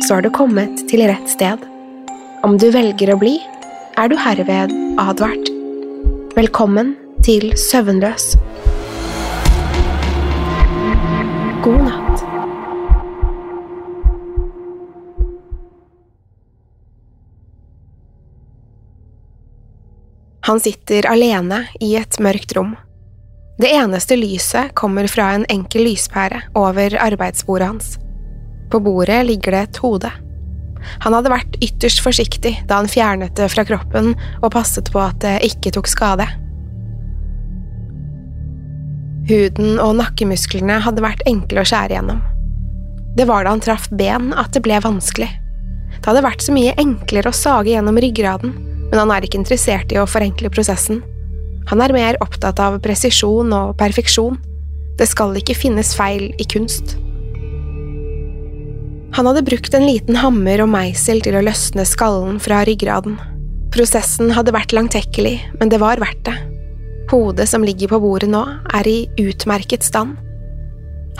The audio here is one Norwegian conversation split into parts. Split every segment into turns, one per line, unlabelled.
så har du kommet til rett sted. Om du velger å bli, er du herved advart. Velkommen til Søvnløs. God natt. Han sitter alene i et mørkt rom. Det eneste lyset kommer fra en enkel lyspære over arbeidsbordet hans. På bordet ligger det et hode. Han hadde vært ytterst forsiktig da han fjernet det fra kroppen og passet på at det ikke tok skade. Huden og nakkemusklene hadde vært enkle å skjære gjennom. Det var da han traff ben at det ble vanskelig. Det hadde vært så mye enklere å sage gjennom ryggraden, men han er ikke interessert i å forenkle prosessen. Han er mer opptatt av presisjon og perfeksjon. Det skal ikke finnes feil i kunst. Han hadde brukt en liten hammer og meisel til å løsne skallen fra ryggraden. Prosessen hadde vært langtekkelig, men det var verdt det. Hodet som ligger på bordet nå, er i utmerket stand.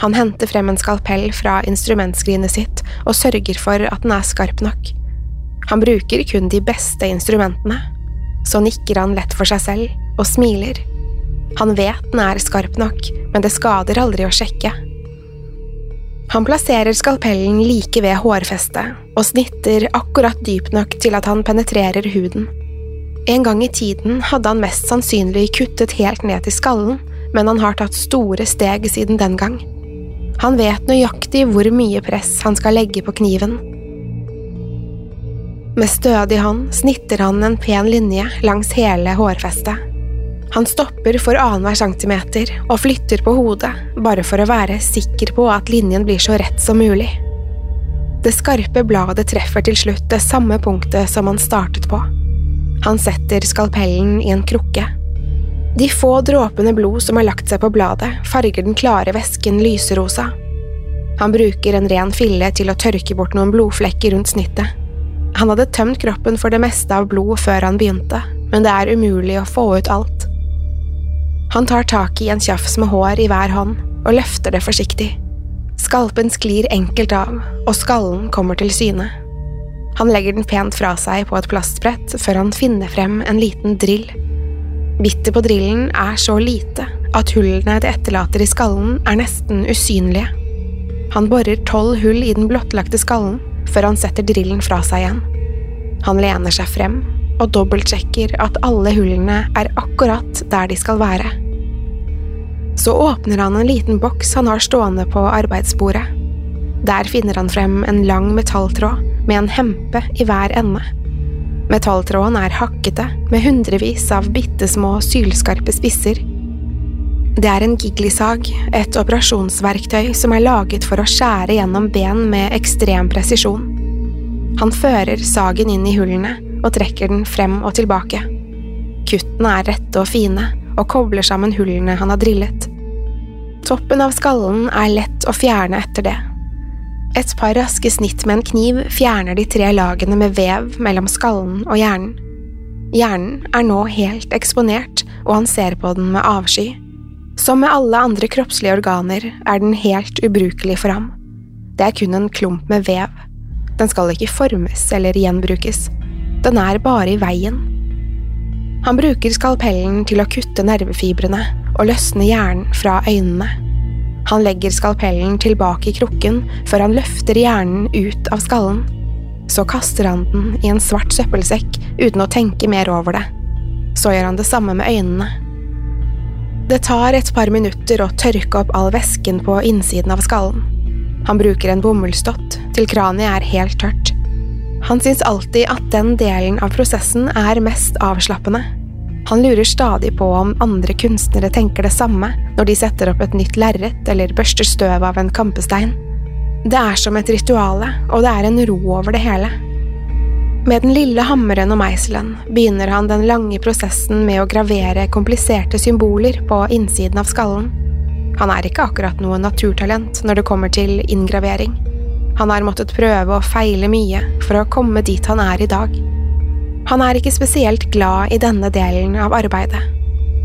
Han henter frem en skalpell fra instrumentskrinet sitt og sørger for at den er skarp nok. Han bruker kun de beste instrumentene. Så nikker han lett for seg selv og smiler. Han vet den er skarp nok, men det skader aldri å sjekke. Han plasserer skalpellen like ved hårfestet og snitter akkurat dypt nok til at han penetrerer huden. En gang i tiden hadde han mest sannsynlig kuttet helt ned til skallen, men han har tatt store steg siden den gang. Han vet nøyaktig hvor mye press han skal legge på kniven. Med stødig hånd snitter han en pen linje langs hele hårfestet. Han stopper for annenhver centimeter og flytter på hodet, bare for å være sikker på at linjen blir så rett som mulig. Det skarpe bladet treffer til slutt det samme punktet som han startet på. Han setter skalpellen i en krukke. De få dråpene blod som har lagt seg på bladet, farger den klare væsken lyserosa. Han bruker en ren fille til å tørke bort noen blodflekker rundt snittet. Han hadde tømt kroppen for det meste av blod før han begynte, men det er umulig å få ut alt. Han tar tak i en tjafs med hår i hver hånd og løfter det forsiktig. Skalpen sklir enkelt av, og skallen kommer til syne. Han legger den pent fra seg på et plastbrett før han finner frem en liten drill. Bittet på drillen er så lite at hullene det etterlater i skallen, er nesten usynlige. Han borer tolv hull i den blottlagte skallen før han setter drillen fra seg igjen. Han lener seg frem og dobbeltsjekker at alle hullene er akkurat der de skal være. Så åpner han en liten boks han har stående på arbeidsbordet. Der finner han frem en lang metalltråd med en hempe i hver ende. Metalltråden er hakkete, med hundrevis av bitte små sylskarpe spisser. Det er en giglisag, et operasjonsverktøy som er laget for å skjære gjennom ben med ekstrem presisjon. Han fører sagen inn i hullene og trekker den frem og tilbake. Kuttene er rette og fine og kobler sammen hullene han har drillet. Toppen av skallen er lett å fjerne etter det. Et par raske snitt med en kniv fjerner de tre lagene med vev mellom skallen og hjernen. Hjernen er nå helt eksponert, og han ser på den med avsky. Som med alle andre kroppslige organer er den helt ubrukelig for ham. Det er kun en klump med vev. Den skal ikke formes eller gjenbrukes. Den er bare i veien. Han bruker skalpellen til å kutte nervefibrene og løsne hjernen fra øynene. Han legger skalpellen tilbake i krukken før han løfter hjernen ut av skallen. Så kaster han den i en svart søppelsekk uten å tenke mer over det. Så gjør han det samme med øynene. Det tar et par minutter å tørke opp all væsken på innsiden av skallen. Han bruker en bomullsdott til kraniet er helt tørt. Han syns alltid at den delen av prosessen er mest avslappende. Han lurer stadig på om andre kunstnere tenker det samme når de setter opp et nytt lerret eller børster støv av en kampestein. Det er som et rituale, og det er en ro over det hele. Med den lille hammeren og meiselen begynner han den lange prosessen med å gravere kompliserte symboler på innsiden av skallen. Han er ikke akkurat noe naturtalent når det kommer til inngravering. Han har måttet prøve og feile mye for å komme dit han er i dag. Han er ikke spesielt glad i denne delen av arbeidet.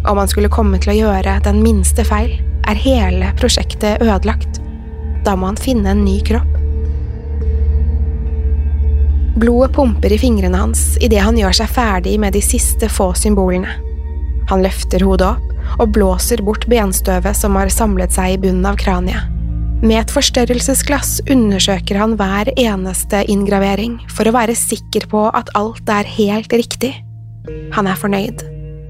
Om han skulle komme til å gjøre den minste feil, er hele prosjektet ødelagt. Da må han finne en ny kropp. Blodet pumper i fingrene hans idet han gjør seg ferdig med de siste få symbolene. Han løfter hodet opp og blåser bort benstøvet som har samlet seg i bunnen av kraniet. Med et forstørrelsesglass undersøker han hver eneste inngravering for å være sikker på at alt er helt riktig. Han er fornøyd.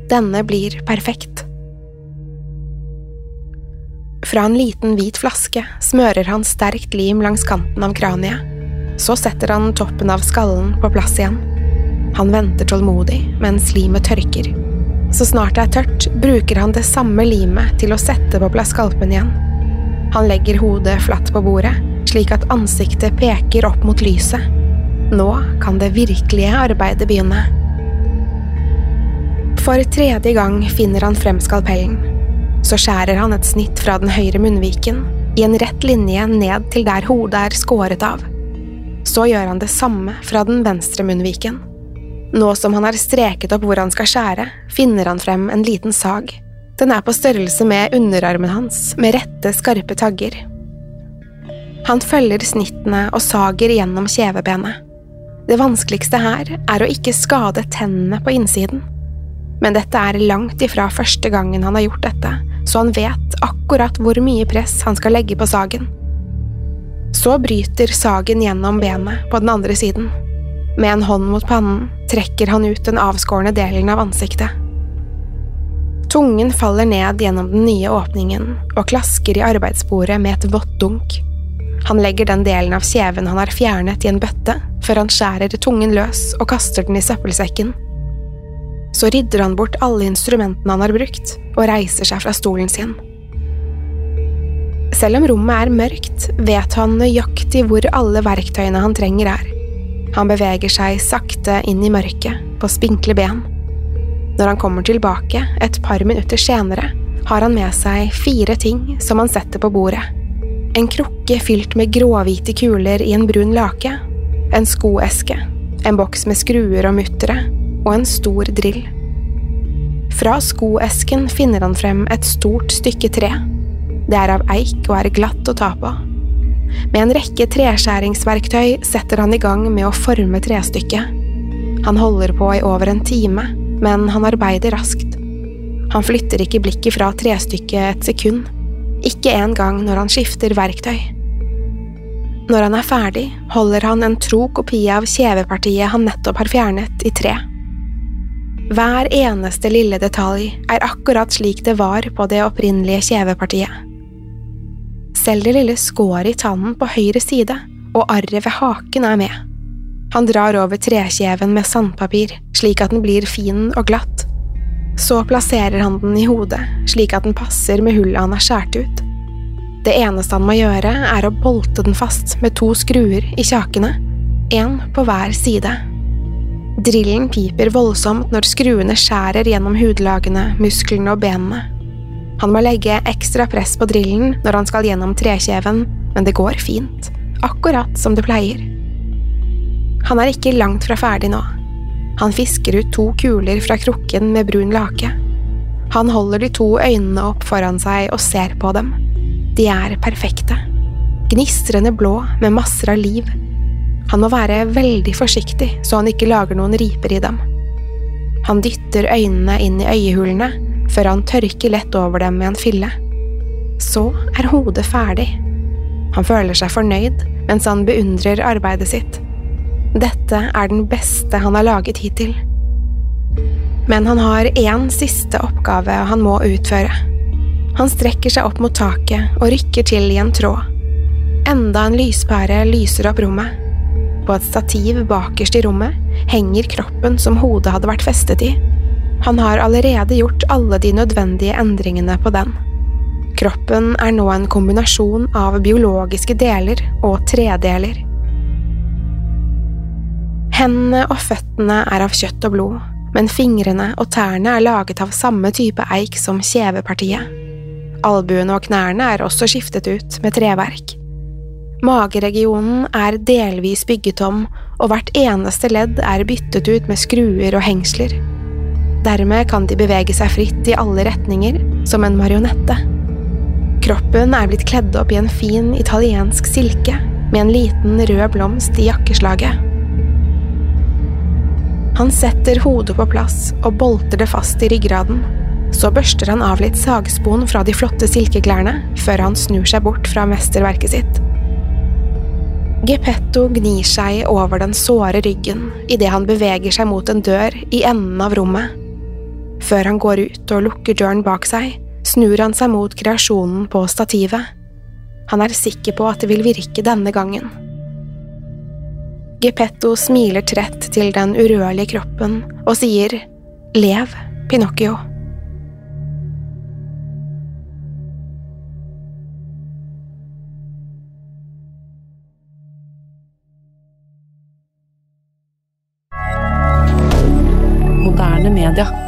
Denne blir perfekt. Fra en liten hvit flaske smører han sterkt lim langs kanten av kraniet så setter han toppen av skallen på plass igjen. Han venter tålmodig mens limet tørker. Så snart det er tørt, bruker han det samme limet til å sette på plass skalpen igjen. Han legger hodet flatt på bordet, slik at ansiktet peker opp mot lyset. Nå kan det virkelige arbeidet begynne. For tredje gang finner han frem skalpellen. Så skjærer han et snitt fra den høyre munnviken, i en rett linje ned til der hodet er skåret av. Så gjør han det samme fra den venstre munnviken. Nå som han har streket opp hvor han skal skjære, finner han frem en liten sag. Den er på størrelse med underarmen hans, med rette, skarpe tagger. Han følger snittene og sager gjennom kjevebenet. Det vanskeligste her er å ikke skade tennene på innsiden. Men dette er langt ifra første gangen han har gjort dette, så han vet akkurat hvor mye press han skal legge på sagen. Så bryter sagen gjennom benet på den andre siden. Med en hånd mot pannen trekker han ut den avskårne delen av ansiktet. Tungen faller ned gjennom den nye åpningen og klasker i arbeidsbordet med et vått dunk. Han legger den delen av kjeven han har fjernet i en bøtte, før han skjærer tungen løs og kaster den i søppelsekken. Så rydder han bort alle instrumentene han har brukt, og reiser seg fra stolen sin. Selv om rommet er mørkt, vet han nøyaktig hvor alle verktøyene han trenger er. Han beveger seg sakte inn i mørket, på spinkle ben. Når han kommer tilbake, et par minutter senere, har han med seg fire ting som han setter på bordet. En krukke fylt med gråhvite kuler i en brun lake, en skoeske, en boks med skruer og muttere, og en stor drill. Fra skoesken finner han frem et stort stykke tre det er av eik og er glatt å ta på. Med en rekke treskjæringsverktøy setter han i gang med å forme trestykket. Han holder på i over en time, men han arbeider raskt. Han flytter ikke blikket fra trestykket et sekund, ikke engang når han skifter verktøy. Når han er ferdig, holder han en tro kopi av kjevepartiet han nettopp har fjernet, i tre. Hver eneste lille detalj er akkurat slik det var på det opprinnelige kjevepartiet. Selv det lille skåret i tannen på høyre side og arret ved haken er med. Han drar over trekjeven med sandpapir, slik at den blir fin og glatt. Så plasserer han den i hodet, slik at den passer med hullet han har skåret ut. Det eneste han må gjøre, er å bolte den fast med to skruer i kjakene, én på hver side. Drillen piper voldsomt når skruene skjærer gjennom hudlagene, musklene og benene. Han må legge ekstra press på drillen når han skal gjennom trekjeven, men det går fint, akkurat som det pleier. Han er ikke langt fra ferdig nå. Han fisker ut to kuler fra krukken med brun lake. Han holder de to øynene opp foran seg og ser på dem. De er perfekte. Gnistrende blå med masser av liv. Han må være veldig forsiktig så han ikke lager noen riper i dem. Han dytter øynene inn i øyehulene før han tørker lett over dem med en fille. Så er hodet ferdig. Han føler seg fornøyd mens han beundrer arbeidet sitt. Dette er den beste han har laget hittil. Men han har én siste oppgave han må utføre. Han strekker seg opp mot taket og rykker til i en tråd. Enda en lyspære lyser opp rommet. På et stativ bakerst i rommet henger kroppen som hodet hadde vært festet i. Han har allerede gjort alle de nødvendige endringene på den. Kroppen er nå en kombinasjon av biologiske deler og tredeler. Hendene og føttene er av kjøtt og blod, men fingrene og tærne er laget av samme type eik som kjevepartiet. Albuene og knærne er også skiftet ut med treverk. Mageregionen er delvis bygget om, og hvert eneste ledd er byttet ut med skruer og hengsler. Dermed kan de bevege seg fritt i alle retninger, som en marionette. Kroppen er blitt kledd opp i en fin italiensk silke, med en liten rød blomst i jakkeslaget. Han setter hodet på plass og bolter det fast i ryggraden. Så børster han av litt sagspon fra de flotte silkeklærne før han snur seg bort fra mesterverket sitt. Gepetto gnir seg over den såre ryggen idet han beveger seg mot en dør i enden av rommet. Før han går ut og lukker døren bak seg, snur han seg mot kreasjonen på stativet. Han er sikker på at det vil virke denne gangen. Geppetto smiler trett til den urørlige kroppen og sier Lev, Pinocchio.
Moderne media.